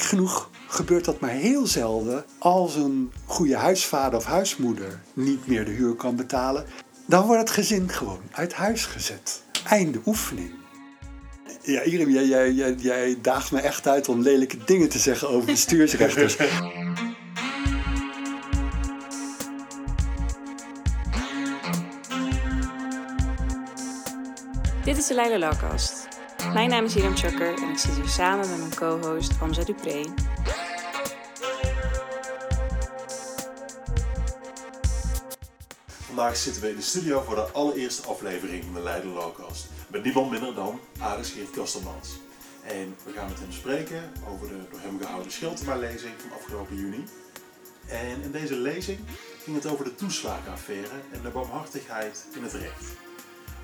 gek genoeg gebeurt dat maar heel zelden als een goede huisvader of huismoeder niet meer de huur kan betalen. Dan wordt het gezin gewoon uit huis gezet. Einde oefening. Ja, Irem, jij, jij, jij, jij daagt me echt uit om lelijke dingen te zeggen over bestuursrechters. Dit is de Leila. Mijn naam is Hiram Chucker en ik zit hier samen met mijn co-host Hamza Dupré. Vandaag zitten we in de studio voor de allereerste aflevering van de Leiden Lowcast. Met niemand minder dan Aris Geert Kastelmans. En we gaan met hem spreken over de door hem gehouden Schiltema-lezing van afgelopen juni. En in deze lezing ging het over de toeslagenaffaire en de barmhartigheid in het recht.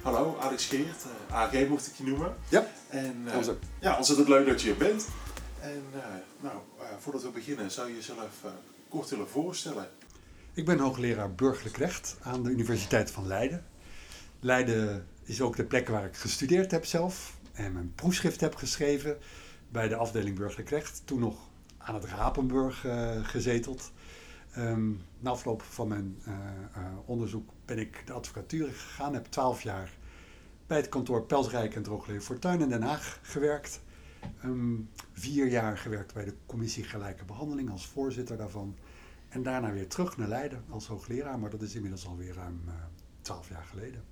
Hallo, Alex Geert, eh, AG mocht ik je noemen. Ja, En eh, Hamza. ja, ontzettend leuk dat je hier bent. En eh, nou, voordat we beginnen, zou je jezelf kort willen voorstellen? Ik ben hoogleraar burgerlijk recht aan de Universiteit van Leiden. Leiden is ook de plek waar ik gestudeerd heb zelf en mijn proefschrift heb geschreven bij de afdeling burgerlijk recht. Toen nog aan het Rapenburg gezeteld. Ehm, na afloop van mijn eh, eh, onderzoek ben ik de advocatuur gegaan. Heb twaalf jaar bij het kantoor Pelsrijk en Droogleven Fortuin in Den Haag gewerkt. Ehm, vier jaar gewerkt bij de commissie Gelijke Behandeling als voorzitter daarvan. En daarna weer terug naar Leiden als hoogleraar, maar dat is inmiddels alweer ruim eh, twaalf jaar geleden.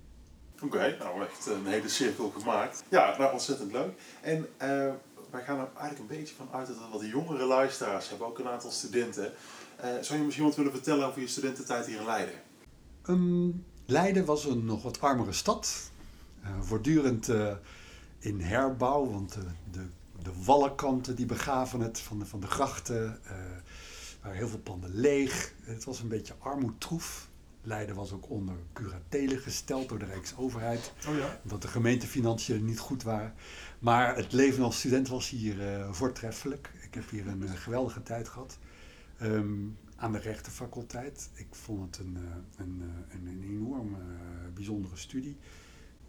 Oké, nou echt een hele cirkel gemaakt. Ja, nou ontzettend leuk. En wij gaan er eigenlijk een beetje van uit dat wat jongere luisteraars hebben, ook een aantal studenten. Eh, zou je misschien wat willen vertellen over je studententijd hier in Leiden? Ehm, Leiden was een nog wat armere stad, eh, voortdurend eh, in herbouw, want de, de, de wallenkanten die begaven het van de, van de grachten, waren heel veel panden leeg. Het was een beetje armoedtroef. Leiden was ook onder curatele gesteld door de Rijksoverheid. Oh ja? dat de gemeentefinanciën niet goed waren. Maar het leven als student was hier voortreffelijk. Ik heb hier een geweldige tijd gehad. Ehm, aan de rechtenfaculteit. Ik vond het een, eh, een, eh, een, een enorm eh, bijzondere studie.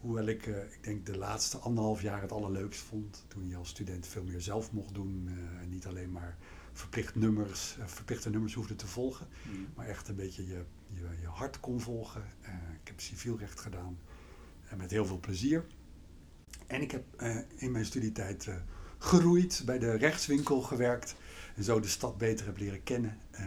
Hoewel ik, ik denk, de laatste anderhalf jaar het allerleukst vond. Toen je als student veel meer zelf mocht doen. en niet alleen maar verplicht nummers, verplichte nummers hoefde te volgen. Maar echt een beetje je, je, je hart kon volgen. Ik heb civielrecht gedaan. En met heel veel plezier. En ik heb in mijn studietijd geroeid, bij de rechtswinkel gewerkt. En zo de stad beter heb leren kennen. Eh,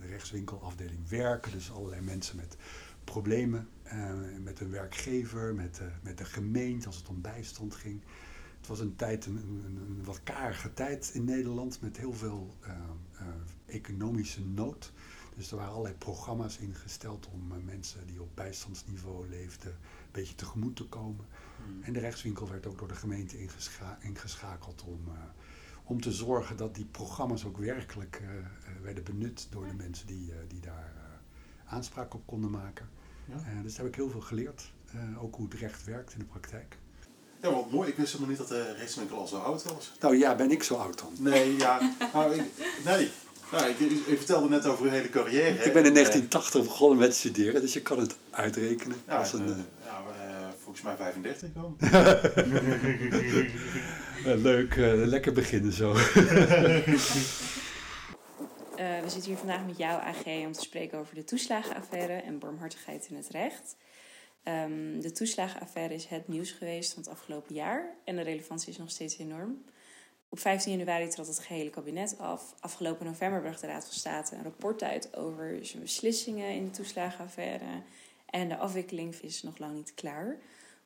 de rechtswinkelafdeling werken, dus allerlei mensen met problemen. eh, met hun werkgever, met, eh, met de gemeente als het om bijstand ging. Het was een tijd, een, een, een wat karige tijd in Nederland met heel veel eh, eh, economische nood. Dus er waren allerlei programma's ingesteld om eh, mensen die op bijstandsniveau leefden een beetje tegemoet te komen. En de rechtswinkel werd ook door de gemeente ingescha- ingeschakeld om, eh, om te zorgen dat die programma's ook werkelijk eh, eh, werden benut door de mensen die, eh, die daar aanspraak op konden maken. Ja. Eh, dus daar heb ik heel veel geleerd. Eh, ook hoe het recht werkt in de praktijk. Ja, wat mooi. Ik wist helemaal niet dat de rechtswinkel al zo oud was. Nou ja, ben ik zo oud dan? Nee, ja. Nou, ik, nee. Nou, ik, ik vertelde net over uw hele carrière. hè. Ik ben in Eh, 1980 begonnen met studeren, dus je kan het uitrekenen. Ja, als een, ja, eh, volgens mij 35 dan. eh, leuk, eh, lekker beginnen zo. Eh, we zitten hier vandaag met jou, AG, om te spreken over de toeslagenaffaire en barmhartigheid in het recht. Ehm, de toeslagenaffaire is het nieuws geweest van het afgelopen jaar en de relevantie is nog steeds enorm. Op 15 januari trad het gehele kabinet af. Afgelopen november bracht de Raad van State een rapport uit over zijn beslissingen in de toeslagenaffaire. En de afwikkeling is nog lang niet klaar.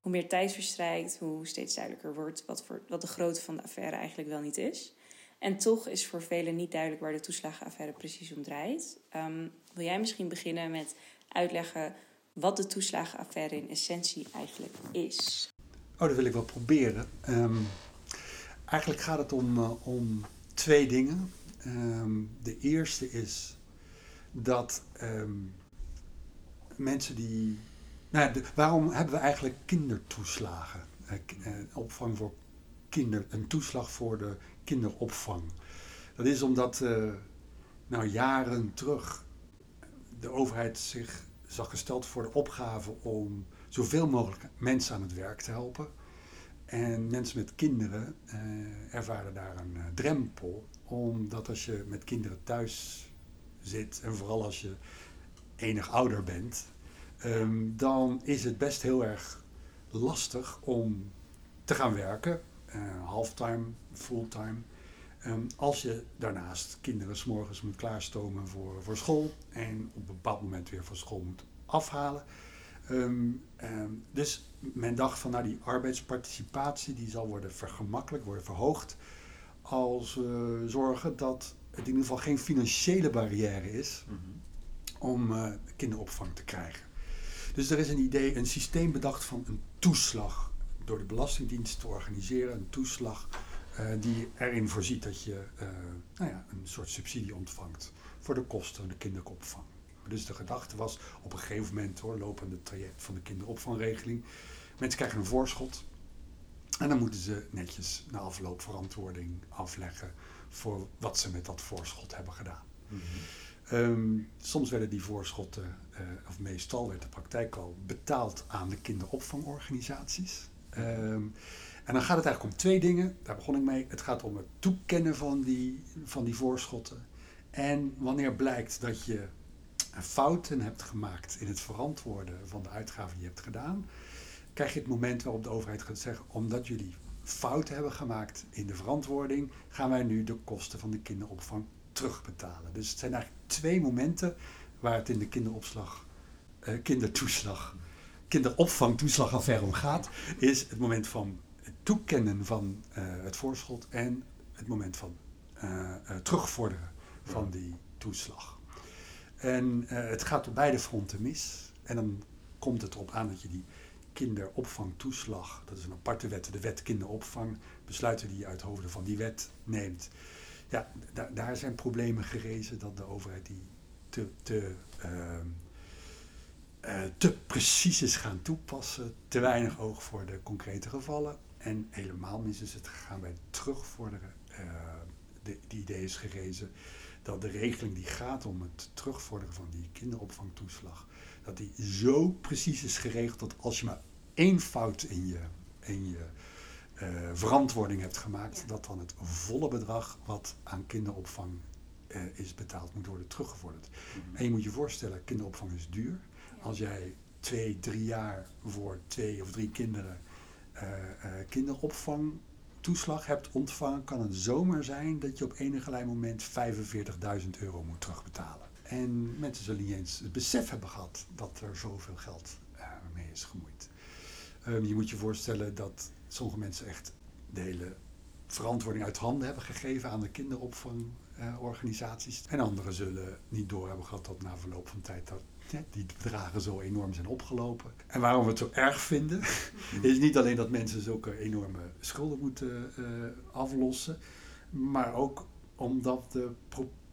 Hoe meer tijd verstrijkt, hoe steeds duidelijker wordt wat, voor, wat de grootte van de affaire eigenlijk wel niet is. En toch is voor velen niet duidelijk waar de toeslagenaffaire precies om draait. Ehm, wil jij misschien beginnen met uitleggen wat de toeslagenaffaire in essentie eigenlijk is? Oh, dat wil ik wel proberen. Ehm, eigenlijk gaat het om, eh, om twee dingen. Ehm, de eerste is dat mensen die. Nou, waarom hebben we eigenlijk kindertoeslagen? Eh, eh, opvang voor kinder, een toeslag voor de kinderopvang. Dat is omdat, eh, nou jaren terug, de overheid zich zag gesteld voor de opgave om zoveel mogelijk mensen aan het werk te helpen. En mensen met kinderen ervaren daar een drempel, omdat als je met kinderen thuis zit, en vooral als je enig ouder bent, ehm, dan is het best heel erg lastig om te gaan werken, uh, halftime, fulltime. Um, als je daarnaast kinderen s'morgens moet klaarstomen voor, voor school en op een bepaald moment weer van school moet afhalen. Um, um, dus men dacht van nou die arbeidsparticipatie die zal worden vergemakkelijkt, worden verhoogd. Als we zorgen dat het in ieder geval geen financiële barrière is mm -hmm. om uh, kinderopvang te krijgen. Dus er is een idee, een systeem bedacht van een toeslag door de Belastingdienst te organiseren. Een toeslag uh, die erin voorziet dat je uh, nou ja, een soort subsidie ontvangt voor de kosten van de kinderopvang. Dus de gedachte was op een gegeven moment, hoor, lopende traject van de kinderopvangregeling. Mensen krijgen een voorschot. En dan moeten ze netjes na afloop verantwoording afleggen voor wat ze met dat voorschot hebben gedaan. -hmm. Um, soms werden die voorschotten, uh, of meestal werd de praktijk al betaald aan de kinderopvangorganisaties. Um, en dan gaat het eigenlijk om twee dingen. Daar begon ik mee. Het gaat om het toekennen van die, van die voorschotten. En wanneer blijkt dat je fouten hebt gemaakt in het verantwoorden van de uitgaven die je hebt gedaan, krijg je het moment waarop de overheid gaat zeggen, omdat jullie fouten hebben gemaakt in de verantwoording, gaan wij nu de kosten van de kinderopvang terugbetalen. Dus het zijn eigenlijk twee momenten waar het in de kinderopslag, eh, kindertoeslag, kinderopvangtoeslagaffaire om gaat, is het moment van het toekennen van uh, het voorschot en het moment van uh, terugvorderen van die toeslag. En het gaat op beide fronten mis. En dan komt het erop aan dat je die kinderopvangtoeslag, dat is een aparte wet, de wet kinderopvang, besluiten die je uit hoofden van die wet neemt. Ja, da daar zijn problemen gerezen dat de overheid die te, te, te precies is gaan toepassen, te weinig oog voor de concrete gevallen. En helemaal mis is het gegaan bij terugvorderen. Uh, de, die idee is gerezen dat de regeling die gaat om het terugvorderen van die kinderopvangtoeslag, dat die zo precies is geregeld dat als je maar één fout in je, in je uh, verantwoording hebt gemaakt, ja. dat dan het volle bedrag wat aan kinderopvang uh, is betaald moet worden teruggevorderd. Mm -hmm. En je moet je voorstellen, kinderopvang is duur. Ja. Als jij twee, drie jaar voor twee of drie kinderen uh, uh, kinderopvangtoeslag hebt ontvangen, kan het zomaar zijn dat je op enig moment 45.000 euro moet terugbetalen. En mensen zullen niet eens het besef hebben gehad dat er zoveel geld uh, mee is gemoeid. Um, je moet je voorstellen dat sommige mensen echt de hele verantwoording uit handen hebben gegeven aan de kinderopvangorganisaties. en anderen zullen niet door hebben gehad dat na verloop van tijd dat die bedragen zo enorm zijn opgelopen. En waarom we het zo erg vinden, is niet alleen dat mensen zulke enorme schulden moeten uh, aflossen, maar ook omdat de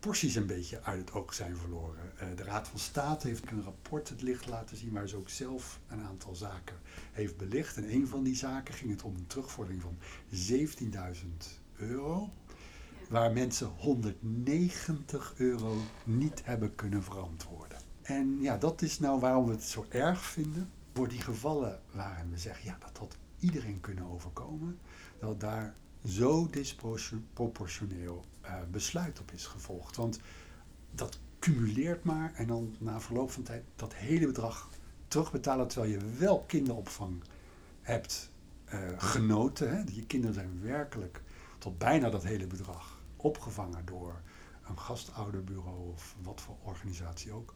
proporties een beetje uit het oog zijn verloren. Uh, de Raad van State heeft een rapport het licht laten zien waar ze ook zelf een aantal zaken heeft belicht. En een van die zaken ging het om een terugvordering van 17.000 euro waar mensen 190 euro niet hebben kunnen verantwoorden. En ja, dat is nou waarom we het zo erg vinden. Voor die gevallen waarin we zeggen, ja, dat had iedereen kunnen overkomen. Dat daar zo disproportioneel uh, besluit op is gevolgd. Want dat cumuleert maar en dan na verloop van tijd dat hele bedrag terugbetalen terwijl je wel kinderopvang hebt uh, genoten. Hè? Je kinderen zijn werkelijk tot bijna dat hele bedrag opgevangen door een gastouderbureau of wat voor organisatie ook.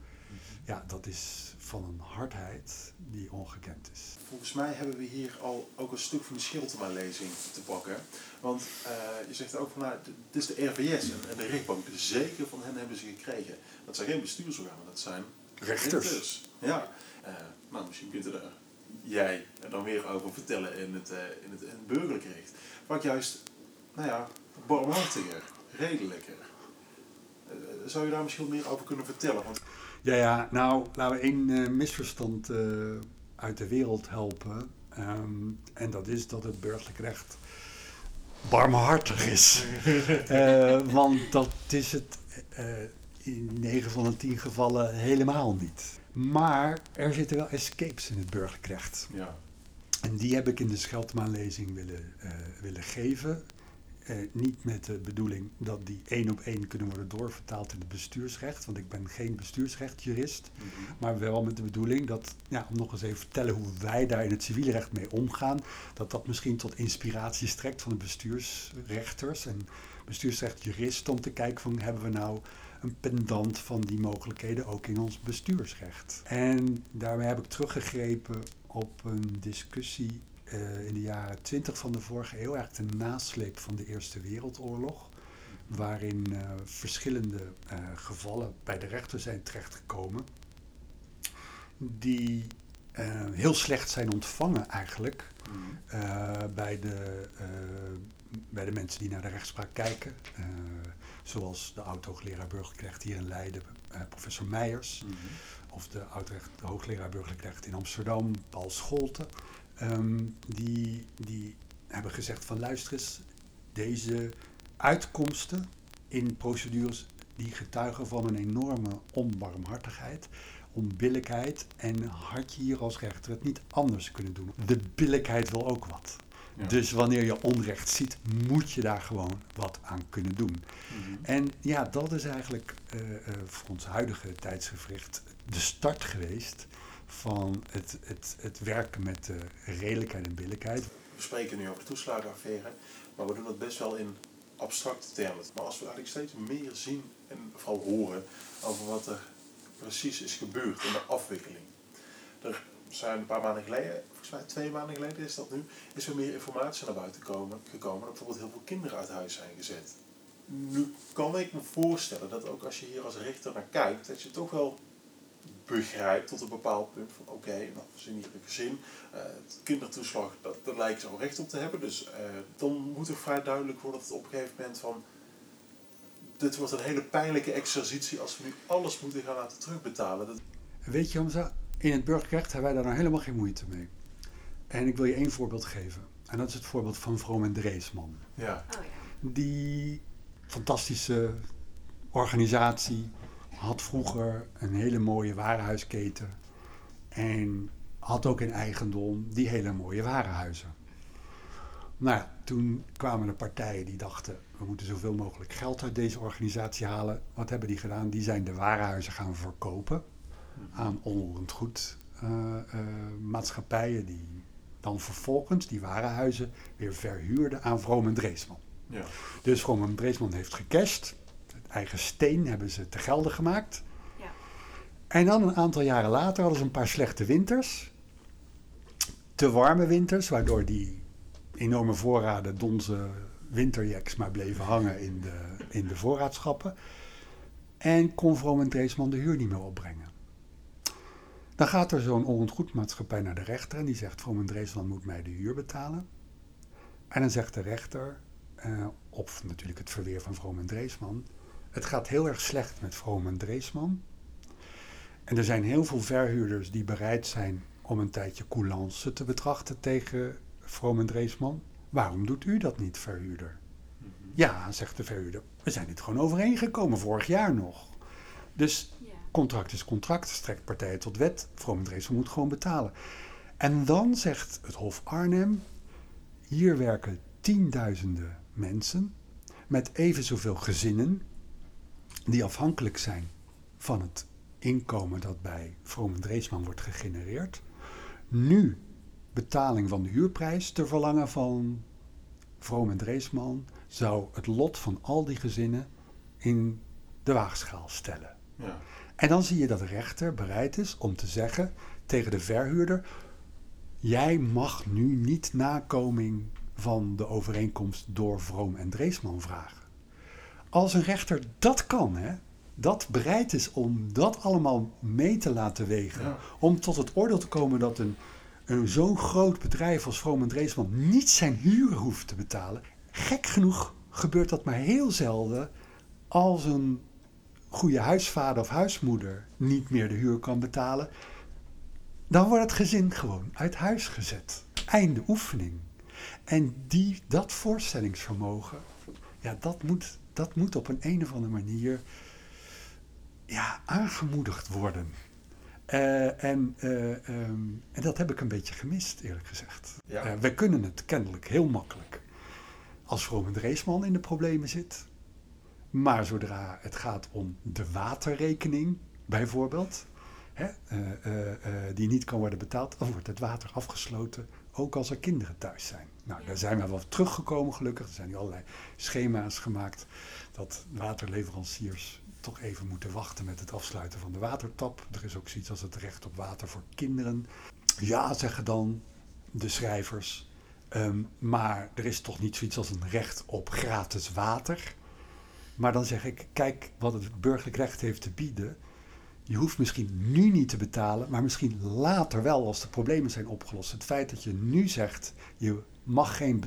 Ja, dat is van een hardheid die ongekend is. Volgens mij hebben we hier al ook een stuk van de Schiltema-lezing te pakken. Want uh, je zegt ook van, nou, het is de RVS en, de rechtbank. Zeker van hen hebben ze gekregen. Dat zijn geen bestuursorganen, dat zijn rechters. rechters. Ja, uh, nou, misschien kunt u daar jij er dan weer over vertellen in het, uh, in het, in het burgerlijk recht. Wat juist, nou ja, barmhartiger, redelijker. Zou je daar misschien meer over kunnen vertellen? Want ja, ja, nou, laten we één uh, misverstand uh, uit de wereld helpen. Um, en dat is dat het burgerlijk recht barmhartig is. uh, want dat is het in 9 van de 10 gevallen helemaal niet. Maar er zitten wel escapes in het burgerlijk recht. Ja. En die heb ik in de Scheltema-lezing willen, willen geven. Eh, niet met de bedoeling dat die één op één kunnen worden doorvertaald in het bestuursrecht, want ik ben geen bestuursrechtjurist, maar wel met de bedoeling dat, ja, om nog eens even vertellen hoe wij daar in het civiele recht mee omgaan, dat dat misschien tot inspiratie strekt van de bestuursrechters en bestuursrechtjuristen om te kijken van hebben we nou een pendant van die mogelijkheden ook in ons bestuursrecht. En daarmee heb ik teruggegrepen op een discussie uh, in de jaren 20 van de vorige eeuw, eigenlijk de nasleep van de Eerste Wereldoorlog, waarin uh, verschillende uh, gevallen bij de rechter zijn terechtgekomen, die heel slecht zijn ontvangen eigenlijk bij, de, bij de mensen die naar de rechtspraak kijken. zoals de oud-hoogleraar burgerlijk recht hier in Leiden, professor Meijers. Mm -hmm. Of de oud-hoogleraar burgerlijk recht in Amsterdam, Paul Scholten. Um, die, die hebben gezegd van luister eens, deze uitkomsten in procedures die getuigen van een enorme onbarmhartigheid, onbillijkheid en had je hier als rechter het niet anders kunnen doen. De billijkheid wil ook wat. Ja. Dus wanneer je onrecht ziet, moet je daar gewoon wat aan kunnen doen. Mm -hmm. En ja, dat is eigenlijk uh, uh, voor ons huidige tijdsgevricht de start geweest van het, het, het werken met redelijkheid en billijkheid. We spreken nu over de toeslagenaffaire, maar we doen dat best wel in abstracte termen. Maar als we eigenlijk steeds meer zien en vooral horen over wat er precies is gebeurd in de afwikkeling. Er zijn een paar maanden geleden, volgens mij twee maanden geleden is dat nu, is er meer informatie naar buiten komen, gekomen dat bijvoorbeeld heel veel kinderen uit huis zijn gezet. Nu kan ik me voorstellen dat ook als je hier als rechter naar kijkt, dat je toch wel begrijpt tot een bepaald punt van oké, okay, we zien hier een gezin, uh, kindertoeslag, dat, daar lijkt ze al recht op te hebben. Dus uh, dan moet er vrij duidelijk worden dat het op een gegeven moment van dit wordt een hele pijnlijke exercitie als we nu alles moeten gaan laten terugbetalen. Dat... Weet je, Hamza, in het burgerrecht hebben wij daar nou helemaal geen moeite mee. En ik wil je één voorbeeld geven. En dat is het voorbeeld van Vroom en Dreesman. Ja. Oh, ja. Die fantastische organisatie had vroeger een hele mooie warenhuisketen. En had ook in eigendom die hele mooie warenhuizen. Nou ja, toen kwamen er partijen die dachten, we moeten zoveel mogelijk geld uit deze organisatie halen. Wat hebben die gedaan? Die zijn de warenhuizen gaan verkopen aan onroerend goed uh, uh, maatschappijen die dan vervolgens die warenhuizen weer verhuurden aan Vroom en Dreesman. Ja. Dus Vroom en Dreesman heeft gecashed eigen steen hebben ze te gelden gemaakt. Ja. En dan een aantal jaren later hadden ze een paar slechte winters. Te warme winters, waardoor die enorme voorraden donze winterjacks maar bleven hangen in de, in de voorraadschappen. En kon Vroom en Dreesman de huur niet meer opbrengen. Dan gaat er zo'n onroerendgoedmaatschappij naar de rechter en die zegt: Vroom en Dreesman moet mij de huur betalen. En dan zegt de rechter, uh, op natuurlijk het verweer van Vroom en Dreesman: het gaat heel erg slecht met Vroom en Dreesman. En er zijn heel veel verhuurders die bereid zijn om een tijdje coulance te betrachten tegen Vroom en Dreesman. Waarom doet u dat niet, verhuurder? -hmm. Ja, zegt de verhuurder. We zijn dit gewoon overeengekomen, vorig jaar nog. Dus contract is contract, strekt partijen tot wet. Vroom en Dreesman moet gewoon betalen. En dan zegt het Hof Arnhem, hier werken tienduizenden mensen met even zoveel gezinnen die afhankelijk zijn van het inkomen dat bij Vroom en Dreesman wordt gegenereerd, nu betaling van de huurprijs te verlangen van Vroom en Dreesman, zou het lot van al die gezinnen in de waagschaal stellen. Ja. En dan zie je dat de rechter bereid is om te zeggen tegen de verhuurder: Jij mag nu niet nakoming van de overeenkomst door Vroom en Dreesman vragen als een rechter dat kan, hè, dat bereid is om dat allemaal mee te laten wegen, Ja. om tot het oordeel te komen dat een, een zo'n groot bedrijf als Vroom en Dreesman niet zijn huur hoeft te betalen. Gek genoeg gebeurt dat maar heel zelden als een goede huisvader of huismoeder niet meer de huur kan betalen. Dan wordt het gezin gewoon uit huis gezet. Einde oefening. En die, dat voorstellingsvermogen, ja, dat moet, dat moet op een, een of andere manier ja, aangemoedigd worden. Eh, en, eh, ehm, en dat heb ik een beetje gemist, eerlijk gezegd. Ja. Eh, we kunnen het kennelijk heel makkelijk. als Roman Dreesman in de problemen zit. Maar zodra het gaat om de waterrekening, bijvoorbeeld, hè, die niet kan worden betaald, dan wordt het water afgesloten, ook als er kinderen thuis zijn. Nou, daar zijn we wel teruggekomen gelukkig. Er zijn nu allerlei schema's gemaakt dat waterleveranciers toch even moeten wachten met het afsluiten van de watertap. Er is ook zoiets als het recht op water voor kinderen. Ja, zeggen dan de schrijvers. Ehm, maar er is toch niet zoiets als een recht op gratis water. Maar dan zeg ik, kijk wat het burgerlijk recht heeft te bieden. Je hoeft misschien nu niet te betalen, maar misschien later wel als de problemen zijn opgelost. Het feit dat je nu zegt, je mag geen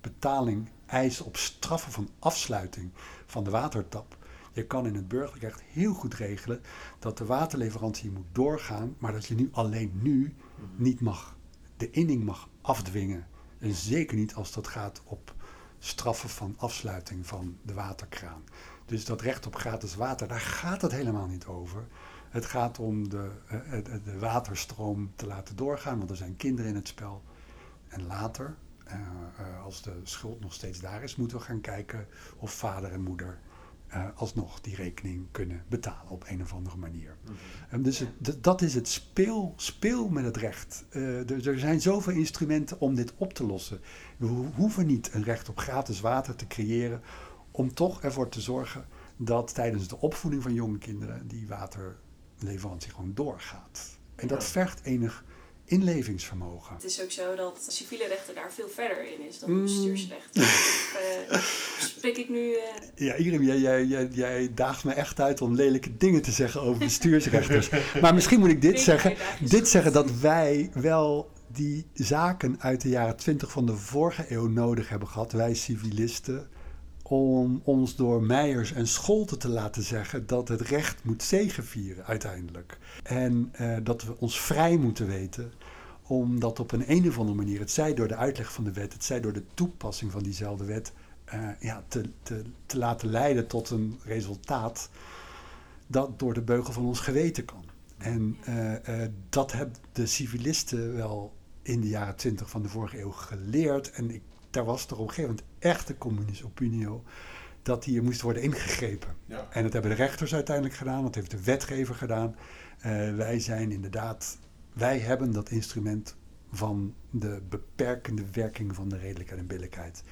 betaling eisen op straffen van afsluiting van de watertap. Je kan in het burgerlijk recht heel goed regelen dat de waterleverantie moet doorgaan, maar dat je nu alleen nu niet mag, de inning mag afdwingen. En zeker niet als dat gaat op straffen van afsluiting van de waterkraan. Dus dat recht op gratis water, daar gaat het helemaal niet over. Het gaat om de, de, de waterstroom te laten doorgaan, want er zijn kinderen in het spel. En later, als de schuld nog steeds daar is, moeten we gaan kijken of vader en moeder uh, alsnog die rekening kunnen betalen op een of andere manier. Mm -hmm. dus het, dat is het speel, speel met het recht. Er, er, zijn zoveel instrumenten om dit op te lossen. We hoeven niet een recht op gratis water te creëren om toch ervoor te zorgen dat tijdens de opvoeding van jonge kinderen die waterleverantie gewoon doorgaat. En dat vergt enig inlevingsvermogen. Het is ook zo dat civiele rechten daar veel verder in is dan bestuursrecht. of, uh, spreek ik nu... Uh... Ja, Irem, jij, jij, jij, jij, daagt me echt uit om lelijke dingen te zeggen over bestuursrechters. maar misschien moet ik dit zeggen. Dit zeggen dat wij wel die zaken uit de jaren twintig van de vorige eeuw nodig hebben gehad. Wij civilisten om ons door Meijers en Scholten te laten zeggen dat het recht moet zegevieren uiteindelijk. En uh, dat we ons vrij moeten weten om dat op een, een of andere manier, het zij door de uitleg van de wet, het zij door de toepassing van diezelfde wet, uh, ja, te, te, te laten leiden tot een resultaat dat door de beugel van ons geweten kan. En uh, dat hebben de civilisten wel in de jaren twintig van de vorige eeuw geleerd. En ik daar was toch op een gegeven moment echt de communistische opinio dat hier moest worden ingegrepen. Ja. En dat hebben de rechters uiteindelijk gedaan, dat heeft de wetgever gedaan. Uh, wij zijn inderdaad, wij hebben dat instrument van de beperkende werking van de redelijkheid en billijkheid.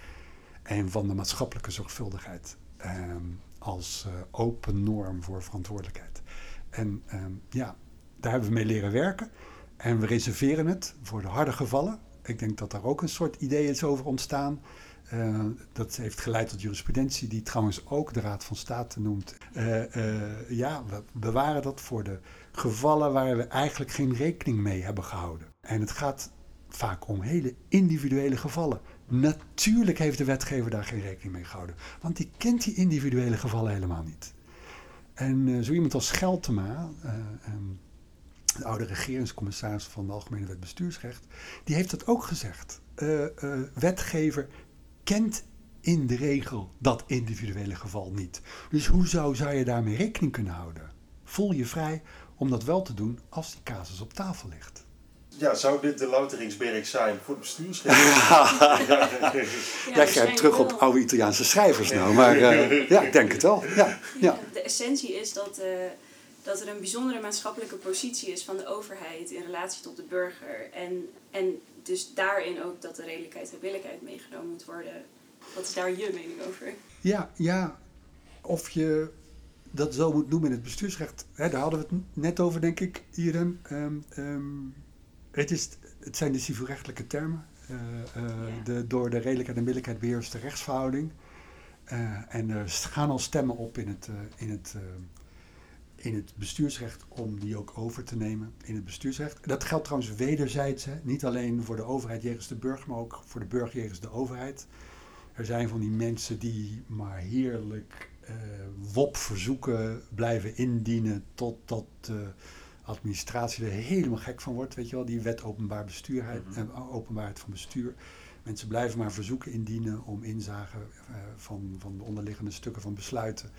En van de maatschappelijke zorgvuldigheid uh, als uh, open norm voor verantwoordelijkheid. En ja, daar hebben we mee leren werken. En we reserveren het voor de harde gevallen. Ik denk dat daar ook een soort idee is over ontstaan. Uh, dat heeft geleid tot jurisprudentie, die trouwens ook de Raad van State noemt. Uh, uh, ja, we bewaren dat voor de gevallen waar we eigenlijk geen rekening mee hebben gehouden. En het gaat vaak om hele individuele gevallen. Natuurlijk heeft de wetgever daar geen rekening mee gehouden, want die kent die individuele gevallen helemaal niet. En zo iemand als Scheltema, um, de oude regeringscommissaris van de Algemene Wet Bestuursrecht, die heeft dat ook gezegd. Wetgever kent in de regel dat individuele geval niet. Dus hoe zou, zou je daarmee rekening kunnen houden? Voel je vrij om dat wel te doen als die casus op tafel ligt. Ja, zou dit de louteringsberg zijn voor het bestuursrecht? ja, Jij grijpt terug op oude Italiaanse schrijvers nou, maar uh, ja, ik denk het wel. Ja, ja. De essentie is dat dat er een bijzondere maatschappelijke positie is van de overheid in relatie tot de burger. En, en dus daarin ook dat de redelijkheid en billijkheid meegenomen moet worden. Wat is daar je mening over? Ja, ja. Of je dat zo moet noemen in het bestuursrecht. Hè, daar hadden we het net over, denk ik, Iren. Um, um, het, is, het zijn de civielrechtelijke termen. Uh, uh, ja. de, door de redelijkheid en billijkheid beheerste rechtsverhouding. Uh, en er gaan al stemmen op in het, in het in het bestuursrecht om die ook over te nemen in het bestuursrecht. Dat geldt trouwens wederzijds, hè? niet alleen voor de overheid jegens de burger, maar ook voor de burger jegens de overheid. Er zijn van die mensen die maar heerlijk uh, WOP-verzoeken blijven indienen totdat de administratie er helemaal gek van wordt. Weet je wel, die wet openbaar bestuurheid, mm -hmm. uh, openbaarheid van bestuur. Mensen blijven maar verzoeken indienen om inzage uh, van, van de onderliggende stukken van besluiten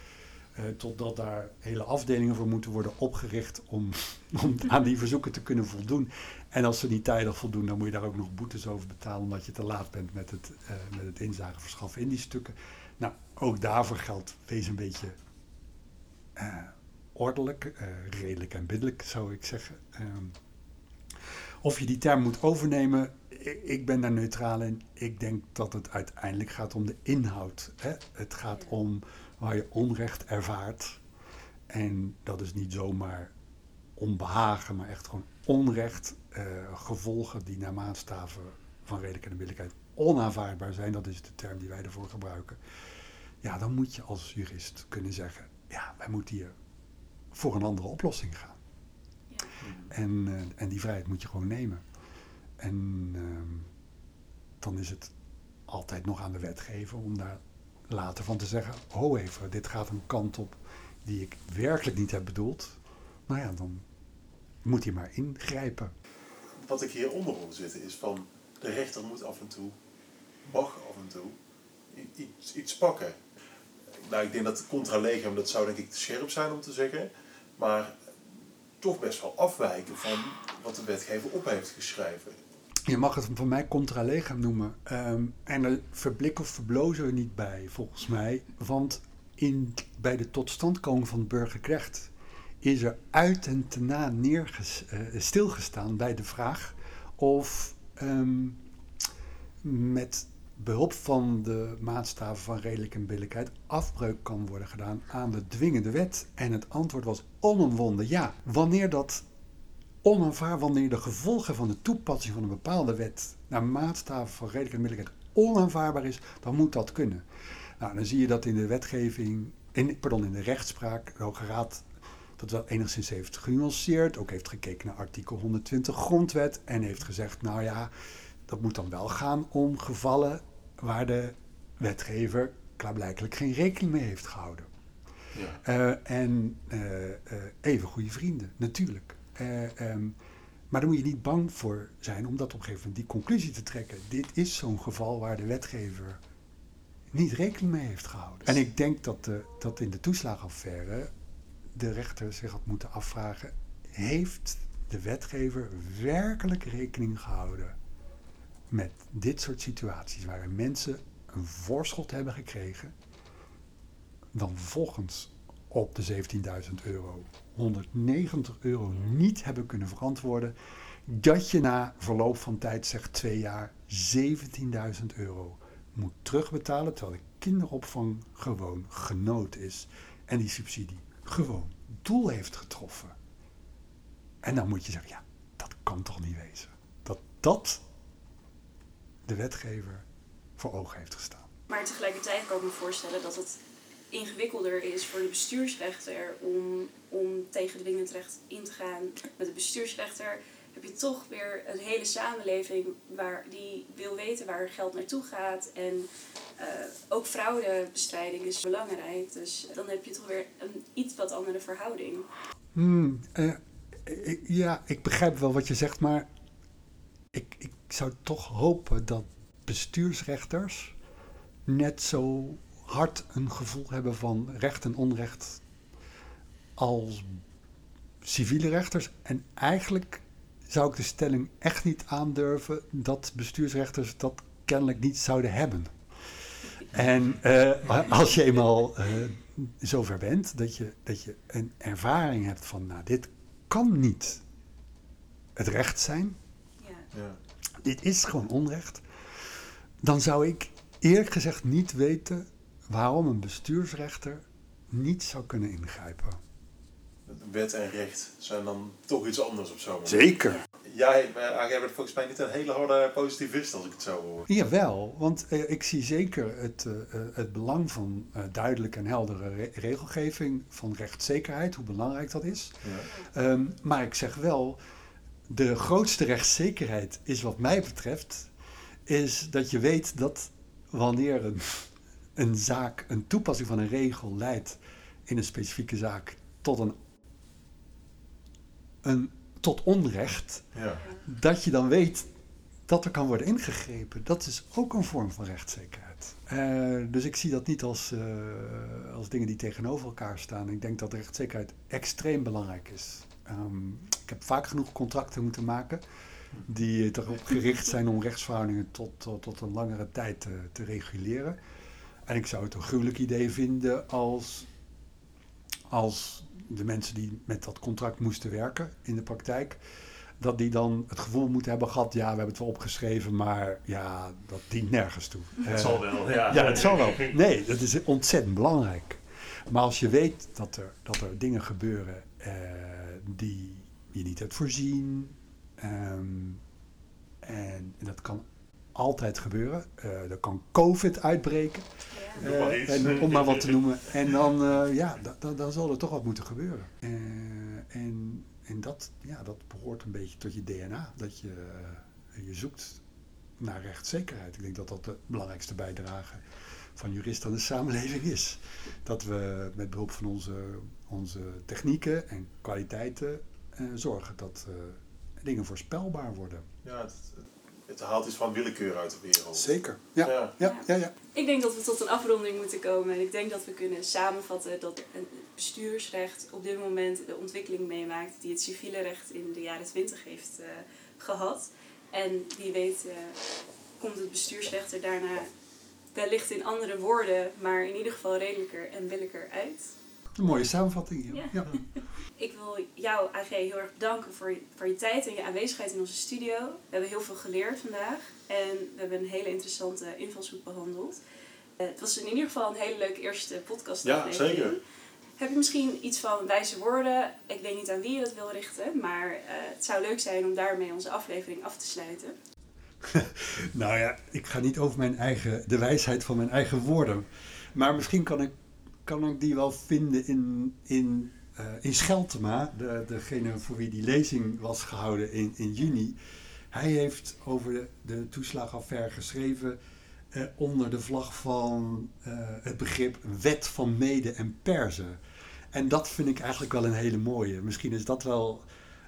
Uh, totdat daar hele afdelingen voor moeten worden opgericht om, om aan die verzoeken te kunnen voldoen. En als ze niet tijdig voldoen, dan moet je daar ook nog boetes over betalen omdat je te laat bent met het, uh, met het inzage verschaffen in die stukken. Nou, ook daarvoor geldt, wees een beetje uh, ordelijk, redelijk en biddelijk zou ik zeggen. Ehm, of je die term moet overnemen, ik ben daar neutraal in. Ik denk dat het uiteindelijk gaat om de inhoud. Hè? Het gaat om waar je onrecht ervaart. En dat is niet zomaar onbehagen, maar echt gewoon onrecht. Uh, gevolgen die naar maatstaven van redelijkheid en billijkheid onaanvaardbaar zijn. Dat is de term die wij ervoor gebruiken. Ja, dan moet je als jurist kunnen zeggen: ja, wij moeten hier voor een andere oplossing gaan. Ja. En, uh, en die vrijheid moet je gewoon nemen. En uh, dan is het altijd nog aan de wetgever om daar later van te zeggen: ho even, dit gaat een kant op die ik werkelijk niet heb bedoeld. Nou ja, dan moet hij maar ingrijpen. Wat ik hieronder wil zitten is van de rechter moet af en toe, mag af en toe iets, iets pakken. Nou, ik denk dat contra legem, dat zou denk ik te scherp zijn om te zeggen, maar toch best wel afwijken van wat de wetgever op heeft geschreven. Je mag het van mij contra legem noemen. Um, en er verblik of verblozen we niet bij, volgens mij. Want in, bij de totstandkoming van het burgerrecht is er uit en te na uh, stilgestaan bij de vraag of um, met behulp van de maatstaven van redelijk en billijkheid afbreuk kan worden gedaan aan de dwingende wet. En het antwoord was onomwonden ja. Wanneer dat onaanvaard wanneer de gevolgen van de toepassing van een bepaalde wet naar maatstaven van redelijke en billijkheid onaanvaardbaar is, dan moet dat kunnen. Nou, dan zie je dat in de wetgeving, in, pardon, in de rechtspraak, de Hoge Raad dat wel enigszins heeft genuanceerd, ook heeft gekeken naar artikel 120 grondwet en heeft gezegd, nou ja, dat moet dan wel gaan om gevallen waar de wetgever klaarblijkelijk geen rekening mee heeft gehouden. Ja. Uh, en uh, uh, even goede vrienden, natuurlijk. Uh, um, maar daar moet je niet bang voor zijn om dat op een gegeven moment die conclusie te trekken. Dit is zo'n geval waar de wetgever niet rekening mee heeft gehouden. En ik denk dat, de, dat in de toeslagenaffaire de rechter zich had moeten afvragen: heeft de wetgever werkelijk rekening gehouden met dit soort situaties waarin mensen een voorschot hebben gekregen, dan volgens op de 17.000 euro 190 euro niet hebben kunnen verantwoorden, dat je na verloop van tijd, zeg twee jaar, 17.000 euro moet terugbetalen, terwijl de kinderopvang gewoon genoot is en die subsidie gewoon doel heeft getroffen. En dan moet je zeggen, ja, dat kan toch niet wezen. Dat dat de wetgever voor ogen heeft gestaan. Maar tegelijkertijd kan ik me voorstellen dat het ingewikkelder is voor de bestuursrechter om, om tegen dwingend recht in te gaan. Met de bestuursrechter heb je toch weer een hele samenleving waar die wil weten waar geld naartoe gaat. En uh, ook fraudebestrijding is belangrijk. Dus dan heb je toch weer een iets wat andere verhouding. Hmm, uh, ja, ik begrijp wel wat je zegt, maar ik, ik zou toch hopen dat bestuursrechters net zo hard een gevoel hebben van recht en onrecht als civiele rechters. En eigenlijk zou ik de stelling echt niet aandurven dat bestuursrechters dat kennelijk niet zouden hebben. En uh, als je eenmaal uh, zover bent dat je, dat je een ervaring hebt van, nou, dit kan niet het recht zijn. Ja. Ja. Dit is gewoon onrecht. Dan zou ik eerlijk gezegd niet weten waarom een bestuursrechter niet zou kunnen ingrijpen. Wet en recht zijn dan toch iets anders op zo'n moment. Zeker. Jij, jij bent volgens mij niet een hele harde positivist als ik het zo hoor. Jawel, want eh, ik zie zeker het, uh, het belang van uh, duidelijke en heldere re regelgeving, van rechtszekerheid, hoe belangrijk dat is. Ja. Um, maar ik zeg wel, de grootste rechtszekerheid is wat mij betreft, is dat je weet dat wanneer een een zaak, een toepassing van een regel leidt in een specifieke zaak tot een, een tot onrecht, ja. dat je dan weet dat er kan worden ingegrepen. Dat is ook een vorm van rechtszekerheid. Uh, dus ik zie dat niet als, uh, als dingen die tegenover elkaar staan. Ik denk dat rechtszekerheid extreem belangrijk is. Um, ik heb vaak genoeg contracten moeten maken die erop gericht zijn om rechtsverhoudingen tot, tot, tot een langere tijd te, te reguleren. En ik zou het een gruwelijk idee vinden als, als de mensen die met dat contract moesten werken in de praktijk, dat die dan het gevoel moeten hebben gehad, ja, we hebben het wel opgeschreven, maar ja, dat dient nergens toe. Het zal wel, ja. Ja, het zal wel. Nee, dat is ontzettend belangrijk. Maar als je weet dat er, dat er dingen gebeuren eh, die je niet hebt voorzien, um, en, en dat kan altijd gebeuren. Uh, er kan COVID uitbreken. Ja. Uh, en, om maar wat te noemen. En dan, uh, ja, dan, dan zal er toch wat moeten gebeuren. en en dat, ja, dat behoort een beetje tot je DNA. Dat je, je zoekt naar rechtszekerheid. Ik denk dat dat de belangrijkste bijdrage van juristen aan de samenleving is. Dat we met behulp van onze, onze technieken en kwaliteiten zorgen dat dingen voorspelbaar worden. Ja, het, het haalt iets van willekeur uit de wereld. Zeker, ja. Ja. ja. ja, ja. Ik denk dat we tot een afronding moeten komen. En ik denk dat we kunnen samenvatten dat het bestuursrecht op dit moment de ontwikkeling meemaakt die het civiele recht in de jaren twintig heeft uh, gehad. En wie weet uh, komt het bestuursrecht er daarna wellicht in andere woorden, maar in ieder geval redelijker en billijker uit. Een mooie samenvatting. Ja. ja. Ik wil jou, AG, heel erg bedanken voor je, voor je tijd en je aanwezigheid in onze studio. We hebben heel veel geleerd vandaag en we hebben een hele interessante invalshoek behandeld. Uh, het was in ieder geval een hele leuke eerste podcast. Ja, zeker. Heb je misschien iets van wijze woorden? Ik weet niet aan wie je dat wil richten, maar uh, het zou leuk zijn om daarmee onze aflevering af te sluiten. nou ja, ik ga niet over mijn eigen, de wijsheid van mijn eigen woorden. Maar misschien kan ik, kan ik die wel vinden in, in uh, in Scheltema, de, degene voor wie die lezing was gehouden in, in juni, hij heeft over de, toeslagaffaire geschreven uh, onder de vlag van uh, het begrip wet van mede en persen. En dat vind ik eigenlijk wel een hele mooie. Misschien is dat wel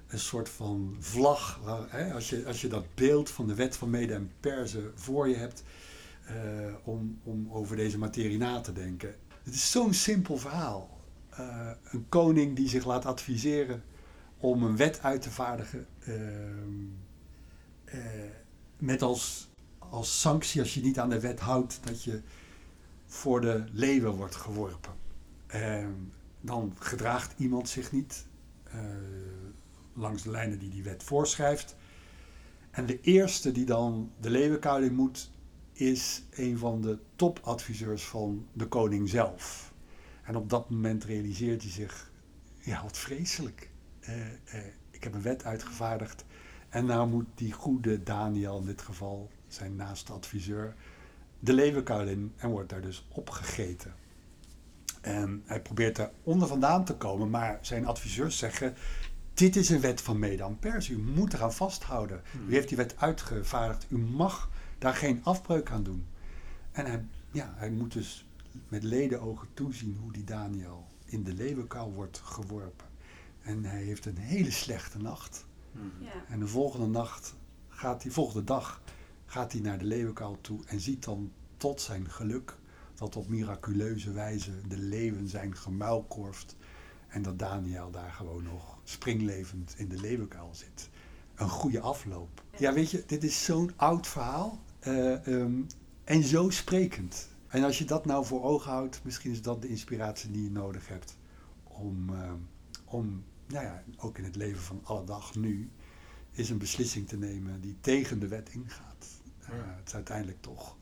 een soort van vlag, hè, als, je, als je dat beeld van de wet van mede en persen voor je hebt, om, om over deze materie na te denken. Het is zo'n simpel verhaal. Uh, een koning die zich laat adviseren om een wet uit te vaardigen. Uh, uh, met als, als sanctie, als je niet aan de wet houdt, dat je voor de leeuwen wordt geworpen. Ehm, dan gedraagt iemand zich niet langs de lijnen die die wet voorschrijft. En de eerste die dan de leeuwenkuil moet, is een van de topadviseurs van de koning zelf. En op dat moment realiseert hij zich, ja wat vreselijk. Uh, uh, ik heb een wet uitgevaardigd en nou moet die goede Daniel in dit geval, zijn naaste adviseur, de leeuwenkuil in en wordt daar dus opgegeten. En hij probeert er onder vandaan te komen, maar zijn adviseurs zeggen, dit is een wet van mede pers. U moet eraan vasthouden. U heeft die wet uitgevaardigd. U mag daar geen afbreuk aan doen. En hij, ja, hij moet dus met ledenogen toezien hoe die Daniel in de leeuwenkuil wordt geworpen. En hij heeft een hele slechte nacht. Mhm. Ja. En de volgende nacht gaat hij, volgende dag gaat hij naar de leeuwenkuil toe en ziet dan tot zijn geluk dat op miraculeuze wijze de leeuwen zijn gemuilkorfd en dat Daniel daar gewoon nog springlevend in de leeuwenkuil zit. Een goede afloop. Ja, weet je, dit is zo'n oud verhaal uh, um, en zo sprekend. En als je dat nou voor ogen houdt, misschien is dat de inspiratie die je nodig hebt om, uh, om nou ja, ook in het leven van alle dag nu, is een beslissing te nemen die tegen de wet ingaat. Uh, het is uiteindelijk toch.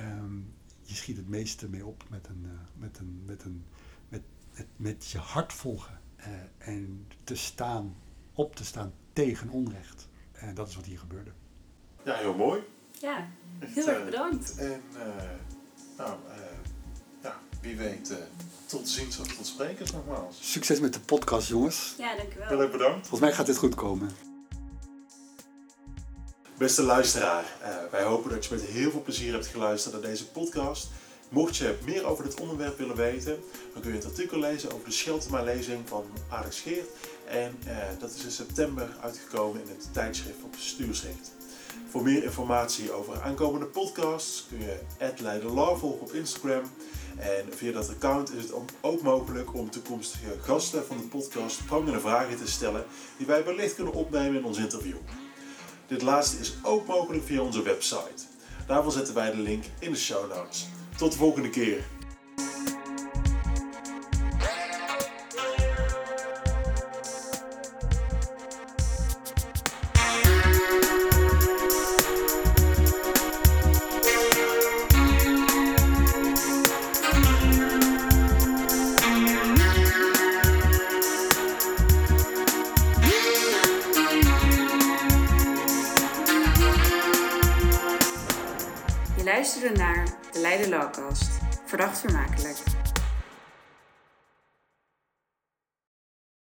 Um, je schiet het meeste mee op met, een, uh, met, een, met, een, met, met, met je hart volgen en te staan, op te staan tegen onrecht. En dat is wat hier gebeurde. Ja, heel mooi. Ja, heel erg bedankt. En nou, uh, ja, wie weet, uh, tot ziens of tot sprekers nogmaals. Succes met de podcast, jongens. Ja, dankjewel. Heel erg bedankt. Volgens mij gaat dit goed komen. Beste luisteraar, uh, wij hopen dat je met heel veel plezier hebt geluisterd naar deze podcast. Mocht je meer over dit onderwerp willen weten, dan kun je het artikel lezen over de Scheltema-lezing van Alex Geert. En dat is in september uitgekomen in het tijdschrift op Bestuursrecht. Voor meer informatie over aankomende podcasts kun je @leiderlaw volgen op Instagram. En via dat account is het ook mogelijk om toekomstige gasten van de podcast vragen te stellen die wij wellicht kunnen opnemen in ons interview. Dit laatste is ook mogelijk via onze website. Daarvoor zetten wij de link in de show notes. Tot de volgende keer.